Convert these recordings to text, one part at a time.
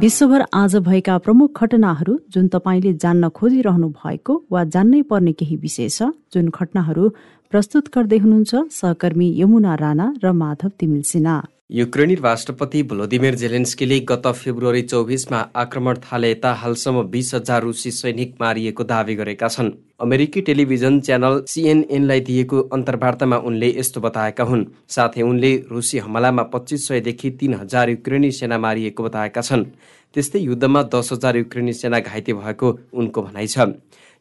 विश्वभर आज भएका प्रमुख घटनाहरू जुन तपाईँले जान्न खोजिरहनु भएको वा जान्नै पर्ने केही विषय छ जुन घटनाहरू प्रस्तुत गर्दै हुनुहुन्छ सहकर्मी यमुना राणा र माधव तिमिल सिन्हा। युक्रेनी राष्ट्रपति भ्लोदिमिर जेलेन्स्कीले गत फेब्रुअरी चौबिसमा आक्रमण थाले यता हालसम्म बिस हजार रुसी सैनिक मारिएको दावी गरेका छन्। अमेरिकी टेलिभिजन च्यानल सिएनएनलाई दिएको अन्तर्वार्तामा उनले यस्तो बताएका हुन्। साथै उनले रुसी हमलामा पच्चिस सयदेखि तीन हजार युक्रेनी सेना मारिएको बताएका छन्। त्यस्तै युद्धमा दस हजार युक्रेनी सेना घाइते भएको उनको भनाइ छ।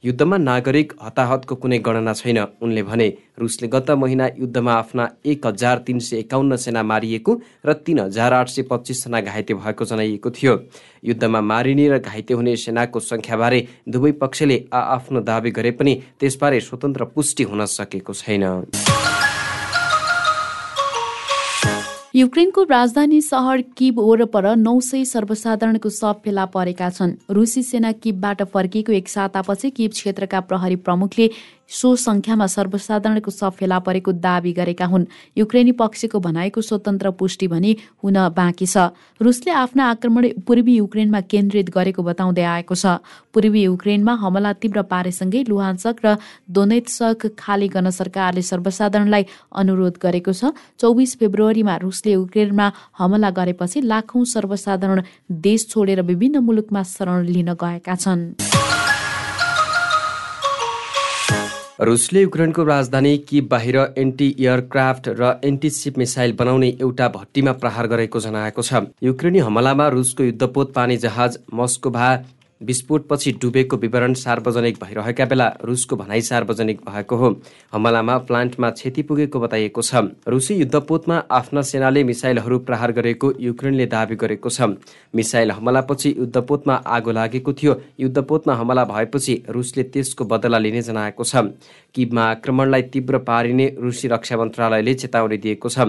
युद्धमा नागरिक हताहतको कुनै गणना छैन। उनले भने रुसले गत महिना युद्धमा आफ्ना एक हजार तिन सय एकाउन्न सेना मारिएको र तीन हजार आठ सय पच्चिसजना घाइते भएको जनाइएको थियो। युद्धमा मारिने र घाइते हुने सेनाको सङ्ख्याबारे दुवै पक्षले आ आफ्नो दावी गरे पनि त्यसबारे स्वतन्त्र पुष्टि हुन सकेको छैन। युक्रेनको राजधानी सहर किब वरपर नौ सय सर्वसाधारणको शव फेला परेका छन्। रुसी सेना किबबाट फर्किएको एक सातापछि किब क्षेत्रका प्रहरी प्रमुखले सो संख्यामा सर्वसाधारणको सब फेला परेको दावी गरेका हुन्। युक्रेनी पक्षको भनाइको स्वतन्त्र पुष्टि भनी हुन बाँकी छ। रुसले आफ्ना आक्रमण पूर्वी युक्रेनमा केन्द्रित गरेको बताउँदै आएको छ। पूर्वी युक्रेनमा हमला तीव्र पारेसँगै लुहान्सक र दोनेत्सक खाली गर्न सरकारले सर्वसाधारणलाई अनुरोध गरेको छ। चौबिस फेब्रुअरीमा रुसले युक्रेनमा हमला गरेपछि लाखौं सर्वसाधारण देश छोडेर विभिन्न मुलुकमा शरण लिन गएका छन्। रुसले युक्रेनको राजधानी कि बाहिर एन्टी एयरक्राफ्ट र एन्टी सिप मिसाइल बनाउने एउटा भट्टीमा प्रहार गरेको जनाएको छ। युक्रेनी हमलामा रुसको युद्धपोत पानी जहाज मस्कोभा विस्फोटपछि डुबेको विवरण सार्वजनिक भइरहेका बेला रुसको भनाइ सार्वजनिक भएको हो। हमलामा प्लान्टमा क्षति पुगेको बताइएको छ। रुसी युद्धपोतमा आफ्ना सेनाले मिसाइलहरू प्रहार गरेको युक्रेनले दावी गरेको छ। मिसाइल हमलापछि युद्धपोतमा आगो लागेको थियो। युद्धपोतमा हमला भएपछि रुसले त्यसको बदला लिने जनाएको छ। किबमा आक्रमणलाई तीव्र पारिने रुसी रक्षा मन्त्रालयले चेतावनी दिएको छ।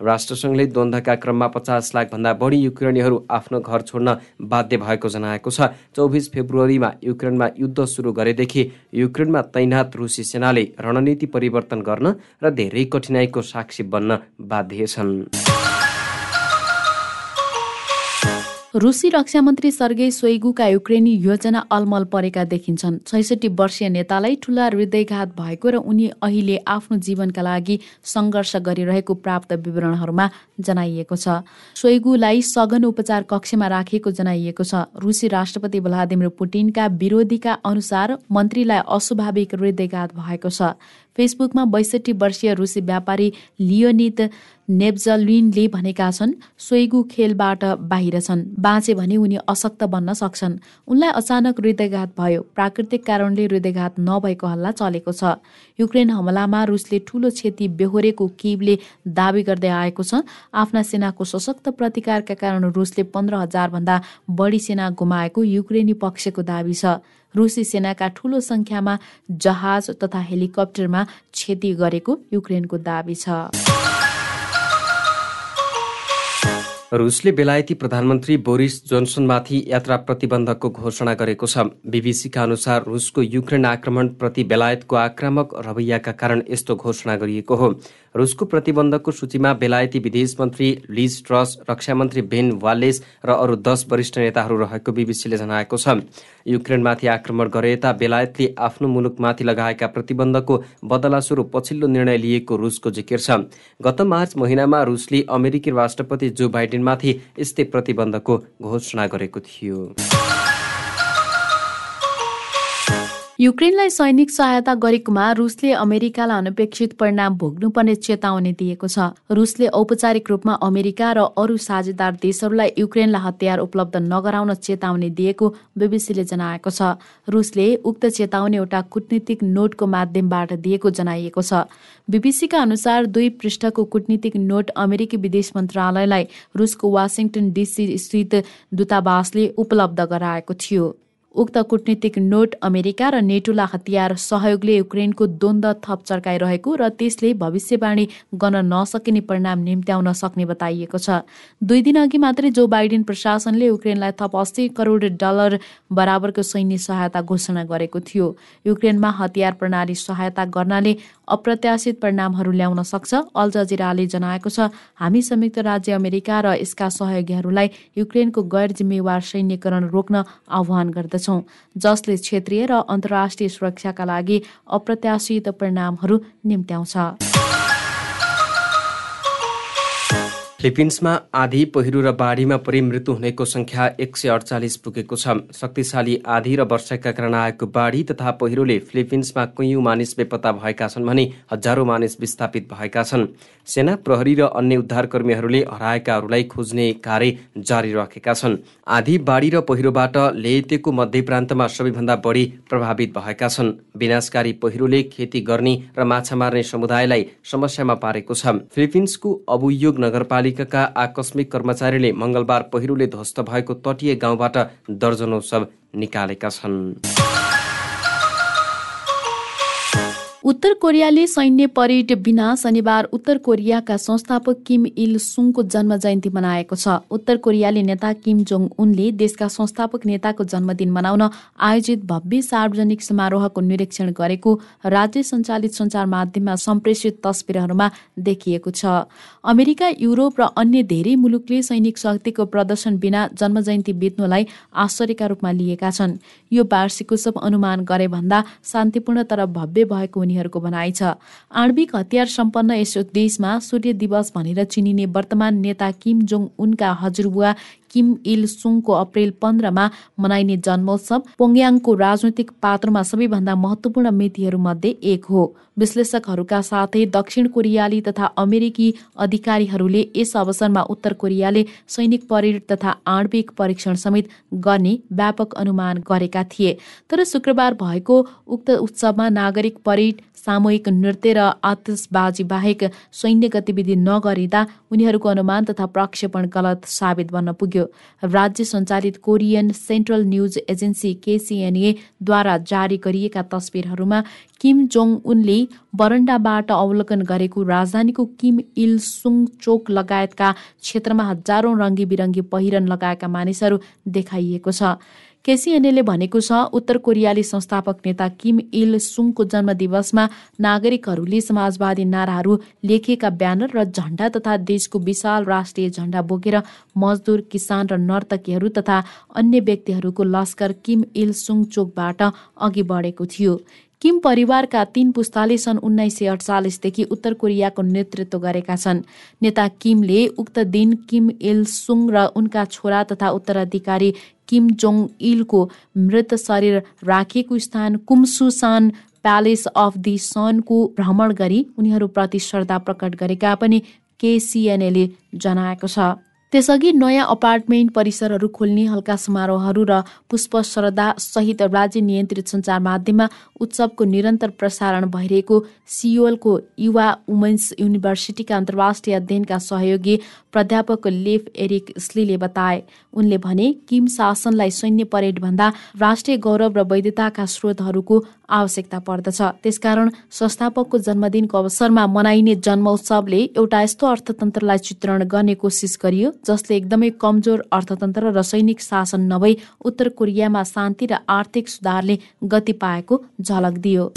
राष्ट्रसङ्घले द्वन्द्वका क्रममा पचास लाखभन्दा बढी युक्रेनीहरू आफ्नो घर छोड्न बाध्य भएको जनाएको छ। फेब्रुअरीमा युक्रेनमा युद्ध सुरु गरेदेखि युक्रेनमा तैनात रुसी सेनाले रणनीति परिवर्तन गर्न र धेरै कठिनाईको साक्षी बन्न बाध्य छन्। रुसी रक्षा मन्त्री सर्गेई सोइगुका युक्रेनी योजना अलमल परेका देखिन्छन्। छैसठी वर्षीय नेतालाई ठुला हृदयघात भएको र उनी अहिले आफ्नो जीवनका लागि सङ्घर्ष गरिरहेको प्राप्त विवरणहरूमा जनाइएको छ। सोइगुलाई सघन उपचार कक्षमा राखिएको जनाइएको छ। रुसी राष्ट्रपति भ्लादिमिर पुटिनका विरोधीका अनुसार मन्त्रीलाई अस्वाभाविक हृदयघात भएको छ। फेसबुकमा बैसठी वर्षीय रुसी व्यापारी लियोनित नेब्जलिनले भनेका छन् सोइगु खेलबाट बाहिर छन्। बाँचे भने उनी अशक्त बन्न सक्छन्। उनलाई अचानक हृदयघात भयो। प्राकृतिक कारणले हृदयघात नभएको हल्ला चलेको छ। युक्रेन हमलामा रुसले ठूलो क्षति बेहोरेको किबले दावी गर्दै आएको छ। आफ्ना सेनाको सशक्त प्रतिकारका कारण रुसले पन्ध्र हजार भन्दा बढी सेना गुमाएको युक्रेनी पक्षको दावी छ। रुसी सेनाका ठूलो संख्यामा जहाज तथा हेलिकप्टरमा क्षति गरेको युक्रेनको दावी छ। रुसले बेलायती प्रधानमन्त्री बोरिस जोन्सनमाथि यात्रा प्रतिबन्धकको घोषणा गरेको छ। बिबिसीका अनुसार रुसको युक्रेन आक्रमणप्रति बेलायतको आक्रामक रवैयाका कारण यस्तो घोषणा गरिएको हो। रुसको प्रतिबन्धकको सूचीमा बेलायती विदेश मन्त्री लिज ट्रस रक्षा मन्त्री बेन वालेस र अरू दस वरिष्ठ नेताहरू रहेको बिबिसीले जनाएको छ। युक्रेनमाथि आक्रमण गरे यता बेलायतले आफ्नो मुलुकमाथि लगाएका प्रतिबन्धको बदला स्वरूप पछिल्लो निर्णय लिएको रुसको जिकिर छ। गत मार्च महिनामा रुसले अमेरिकी राष्ट्रपति जो बाइडेनमाथि यस्तै प्रतिबन्धको घोषणा गरेको थियो। युक्रेनलाई सैनिक सहायता गरेकोमा रुसले अमेरिकालाई अनपेक्षित परिणाम भोग्नुपर्ने चेतावनी दिएको छ। रुसले औपचारिक रूपमा अमेरिका र अरू साझेदार देशहरूलाई युक्रेनलाई हतियार उपलब्ध नगराउन चेतावनी दिएको बीबीसीले जनाएको छ। रुसले उक्त चेतावनी एउटा कूटनीतिक नोटको माध्यमबाट दिएको जनाइएको छ। बीबीसीका अनुसार दुई पृष्ठको कूटनीतिक नोट अमेरिकी विदेश मन्त्रालयलाई रुसको वासिङटन डिसी स्थित दूतावासले उपलब्ध गराएको थियो। उक्त कूटनीतिक नोट अमेरिका र नेटोलाई हतियार सहयोगले युक्रेनको द्वन्द थप चर्काइरहेको र त्यसले भविष्यवाणी गर्न नसकिने परिणाम निम्त्याउन सक्ने बताइएको छ। दुई दिन अघि मात्रै जो बाइडेन प्रशासनले युक्रेनलाई थप अस्सी करोड डलर बराबरको सैन्य सहायता घोषणा गरेको थियो। युक्रेनमा हतियार प्रणाली सहायता गर्नाले अप्रत्याशित परिणामहरू ल्याउन सक्छ अल जजिराले जनाएको छ। हामी संयुक्त राज्य अमेरिका र यसका सहयोगीहरूलाई युक्रेनको गैर जिम्मेवार सैन्यकरण रोक्न आह्वान गर्दछौँ। जसले क्षेत्रीय र अन्तर्राष्ट्रिय सुरक्षाका लागि अप्रत्याशित परिणामहरू निम्त्याउँछ। फिलिपिन्समा आधी पहिरो र बाढीमा परि मृत्यु हुनेको संख्या एक सय अडचालिस पुगेको छ। शक्तिशाली आधी र वर्षाका कारण आएको बाढी तथा पहिरोले फिलिपिन्समा कैयौँ मानिस बेपत्ता भएका छन् भने हजारौँ मानिस विस्थापित भएका छन्। सेना प्रहरी र अन्य उद्धारकर्मीहरूले हराएकाहरूलाई खोज्ने कार्य जारी राखेका छन्। आधी बाढी र पहिरोबाट लेतेको मध्य प्रान्तमा सबैभन्दा बढी प्रभावित भएका छन्। विनाशकारी पहिरोले खेती गर्ने र माछा मार्ने समुदायलाई समस्यामा पारेको छ। फिलिपिन्सको अबुयोग नगरपालिकाका आकस्मिक कर्मचारीले मङ्गलबार पहिरोले ध्वस्त भएको तटीय गाउँबाट दर्जनौ सब निकालेका छन्। उत्तर कोरियाले सैन्य परेड बिना शनिबार उत्तर कोरियाका संस्थापक किम इल सुङको जन्म जयन्ती मनाएको छ। उत्तर कोरियाली नेता किम जोङ उनले देशका संस्थापक नेताको जन्मदिन मनाउन आयोजित भव्य सार्वजनिक समारोहको निरीक्षण गरेको राज्य सञ्चालित सञ्चार माध्यममा सम्प्रेषित तस्विरहरूमा देखिएको छ। अमेरिका युरोप र अन्य धेरै मुलुकले सैनिक शक्तिको प्रदर्शन बिना जन्म जयन्ती बित्नुलाई आश्चर्यका रूपमा लिएका छन्। यो वार्षिक उत्सव अनुमान गरे भन्दा शान्तिपूर्ण तर भव्य भएको उनीहरूको भनाइ छ। आणविक हतियार सम्पन्न यस देशमा सूर्य दिवस भनेर चिनिने वर्तमान नेता किम जोङ उनका हजुरबुवा किम इल सुङको अप्रेल पन्ध्रमा मनाइने जन्मोत्सव पोङ्याङको राजनैतिक पात्रमा सबैभन्दा महत्वपूर्ण मितिहरू मध्ये एक हो। विश्लेषकहरूका साथै दक्षिण कोरियाली तथा अमेरिकी अधिकारीहरूले यस अवसरमा उत्तर कोरियाले सैनिक परेड तथा आणविक परीक्षण समेत गर्ने व्यापक अनुमान गरेका थिए। तर शुक्रबार भएको उक्त उत्सवमा नागरिक परेड सामूहिक नृत्य र आतसबाजी बाहेक सैन्य गतिविधि नगरिँदा उनीहरूको अनुमान तथा प्रक्षेपण गलत साबित बन्न पुग्यो। राज्य सञ्चालित कोरियन सेन्ट्रल न्युज एजेन्सी केसिएनएद्वारा जारी गरिएका तस्विरहरूमा किम जोङ उनले बरन्डाबाट अवलोकन गरेको राजधानीको किम इल सुङ चोक लगायतका क्षेत्रमा हजारौं रङ्गी बिरङ्गी पहिरन लगाएका मानिसहरू देखाइएको छ। केसिएनएले भनेको छ उत्तर कोरियाली संस्थापक नेता किम इल सुङको जन्मदिवसमा नागरिकहरूले समाजवादी नाराहरू लेखिएका ब्यानर र झण्डा तथा देशको विशाल राष्ट्रिय झण्डा बोकेर मजदुर किसान र नर्तकीहरू तथा अन्य व्यक्तिहरूको लस्कर किम इल सुङ चोकबाट अघि बढेको थियो। किम परिवारका तीन पुस्ताले सन् उन्नाइस सय अडचालिसदेखि उत्तर कोरियाको नेतृत्व गरेका छन्। नेता किमले उक्त दिन किम इल सुङ र उनका छोरा तथा उत्तराधिकारी किम जोङ इलको मृत शरीर राखिएको स्थान कुमसुसान प्यालेस अफ दि सनको भ्रमण गरी उनीहरूप्रति श्रद्धा प्रकट गरेका पनि केसिएनएले जनाएको छ। त्यसअघि नयाँ अपार्टमेन्ट परिसरहरू खोल्ने हल्का समारोहहरू र पुष्प श्रद्धा सहित राज्य नियन्त्रित सञ्चार माध्यममा उत्सवको निरन्तर प्रसारण भइरहेको सियोलको युवा वुमेन्स युनिभर्सिटीका अन्तर्राष्ट्रिय अध्ययनका सहयोगी प्राध्यापक लेफ एरिक स्लीले बताए। उनले भने किम शासनलाई सैन्य परेड भन्दा राष्ट्रिय गौरव र वैधताका स्रोतहरूको आवश्यकता पर्दछ। त्यसकारण संस्थापकको जन्मदिनको अवसरमा मनाइने जन्मोत्सवले एउटा यस्तो अर्थतन्त्रलाई चित्रण गर्ने कोसिस गरियो जसले एकदमै कमजोर अर्थतन्त्र र सैनिक शासन नभई उत्तर कोरियामा शान्ति र आर्थिक सुधारले गति पाएको झलक दियो।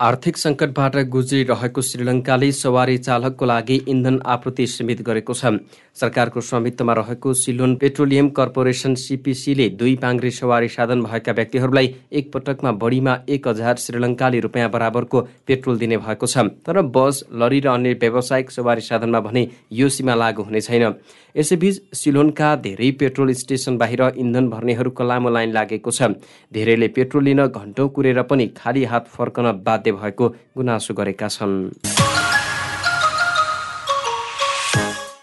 आर्थिक सङ्कटबाट गुज्रिरहेको श्रीलङ्काले सवारी चालकको लागि इन्धन आपूर्ति सीमित गरेको छ। सरकारको स्वामित्वमा रहेको सिलोन पेट्रोलियम कर्पोरेसन सिपिसीले दुई पाङ्ग्रे सवारी साधन भएका व्यक्तिहरूलाई एक पटकमा बढीमा एक हजार श्रीलङ्काली रुपियाँ बराबरको पेट्रोल दिने भएको छ। तर बस लरी र अन्य व्यावसायिक सवारी साधनमा भने यो सीमा लागू हुने छैन। यसैबीच सिलोनका धेरै पेट्रोल स्टेसन बाहिर इन्धन भर्नेहरूको लामो लाइन लागेको छ। धेरैले पेट्रोल लिन घन्टौँ कुरेर पनि खाली हात फर्कन बाध्य भएको गुनासो गरेका छन्।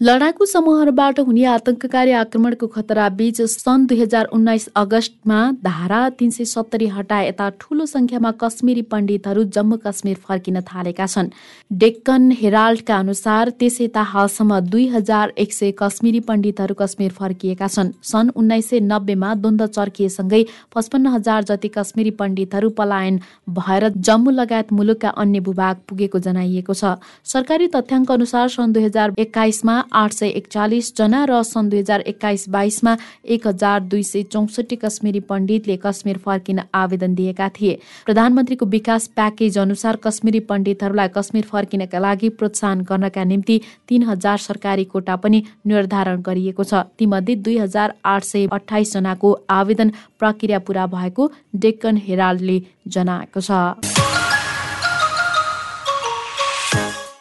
लडाकु समूहहरूबाट हुने आतंककारी आक्रमणको खतरा बीच सन् दुई हजार उन्नाइस अगस्तमा धारा तीन सय सत्तरी हटाए यता ठूलो संख्यामा कश्मीरी पण्डितहरू जम्मू कश्मीर फर्किन थालेका छन्। डेक्कन हेराल्डका अनुसार त्यस हालसम्म दुई हजार एक सय कश्मीरी पण्डितहरू कश्मीर फर्किएका छन्। सन् उन्नाइस सय नब्बेमा द्वन्द चर्किएसँगै पचपन्न हजार जति कश्मीरी पण्डितहरू पलायन भएर जम्मू लगायत मुलुकका अन्य भूभाग पुगेको जनाइएको छ। सरकारी तथ्याङ्क अनुसार सन् दुई हजार एक्काइसमा आठ सय एकचालिस जना र सन् दुई हजार एक्काइस बाइसमा एक हजार दुई सय चौसठी कश्मीरी पण्डितले कश्मीर फर्किन आवेदन दिएका थिए। प्रधानमन्त्रीको विकास प्याकेज अनुसार कश्मीरी पण्डितहरूलाई कश्मीर फर्किनका लागि प्रोत्साहन गर्नका निम्ति तीन हजार सरकारी कोटा पनि निर्धारण गरिएको छ। तीमध्ये दुई हजार आठ सय अठाइस जनाको आवेदन प्रक्रिया पूरा भएको डेक्कन हेराल्डले जनाएको छ।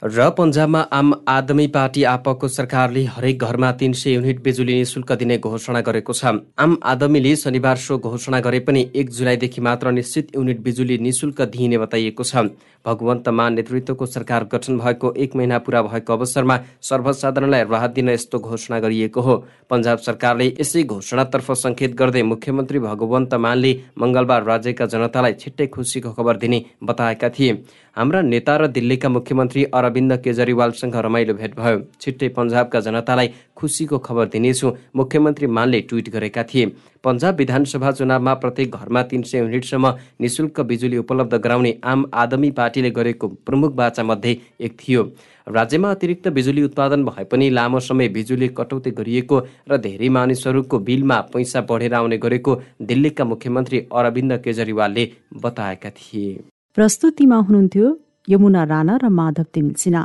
र पन्जाबमा आम आदमी पार्टी आपको सरकारले हरेक घरमा तीन सय युनिट बिजुली निशुल्क दिने घोषणा गरेको छ। आम आदमीले शनिबार सो घोषणा गरे पनि एक जुलाईदेखि मात्र निश्चित युनिट बिजुली निशुल्क दिइने बताइएको छ। भगवन्त मान नेतृत्वको सरकार गठन भएको एक महिना पूरा भएको अवसरमा सर्वसाधारणलाई राहत दिन यस्तो घोषणा गरिएको हो। पन्जाब सरकारले यसै घोषणातर्फ सङ्केत गर्दै मुख्यमन्त्री भगवन्त मानले मङ्गलबार राज्यका जनतालाई छिट्टै खुसीको खबर दिने बताएका थिए। हाम्रा नेता र दिल्लीका मुख्यमन्त्री अरविन्द केजरीवालसँग रमाइलो भेट भयो। छिट्टै पन्जाबका जनतालाई खुसीको खबर दिनेछु। मुख्यमन्त्री मानले ट्विट गरेका थिए। पन्जाब विधानसभा चुनावमा प्रत्येक घरमा तीन सय युनिटसम्म निशुल्क बिजुली उपलब्ध गराउने आम आदमी पार्टीले गरेको प्रमुख बाचा मध्ये एक थियो। राज्यमा अतिरिक्त बिजुली उत्पादन भए पनि लामो समय बिजुली कटौती गरिएको र धेरै मानिसहरूको बिलमा पैसा बढेर आउने गरेको दिल्लीका मुख्यमन्त्री अरविन्द केजरीवालले बताएका थिए। प्रस्तुतिमा हुनुहुन्थ्यो यमुना राणा र माधव तिमिल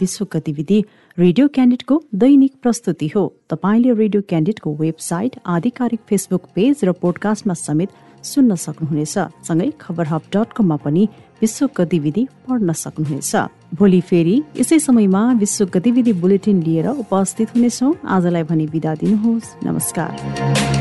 विश्व गतिविधि रेडियो क्यान्डिडको दैनिक प्रस्तुति हो। तपाईँले रेडियो क्यान्डिडको वेबसाइट आधिकारिक फेसबुक पेज र पोडकास्टमा समेत सुन्न सक्नुहुनेछ। सँगै खबर हब डट कममा पनि विश्व गतिविधि पढ्न सक्नुहुनेछ। भोलि फेरि यसै समयमा विश्व गतिविधि बुलेटिन लिएर उपस्थित हुनेछौ। आजलाई भने विदा दिनुहोस्। नमस्कार।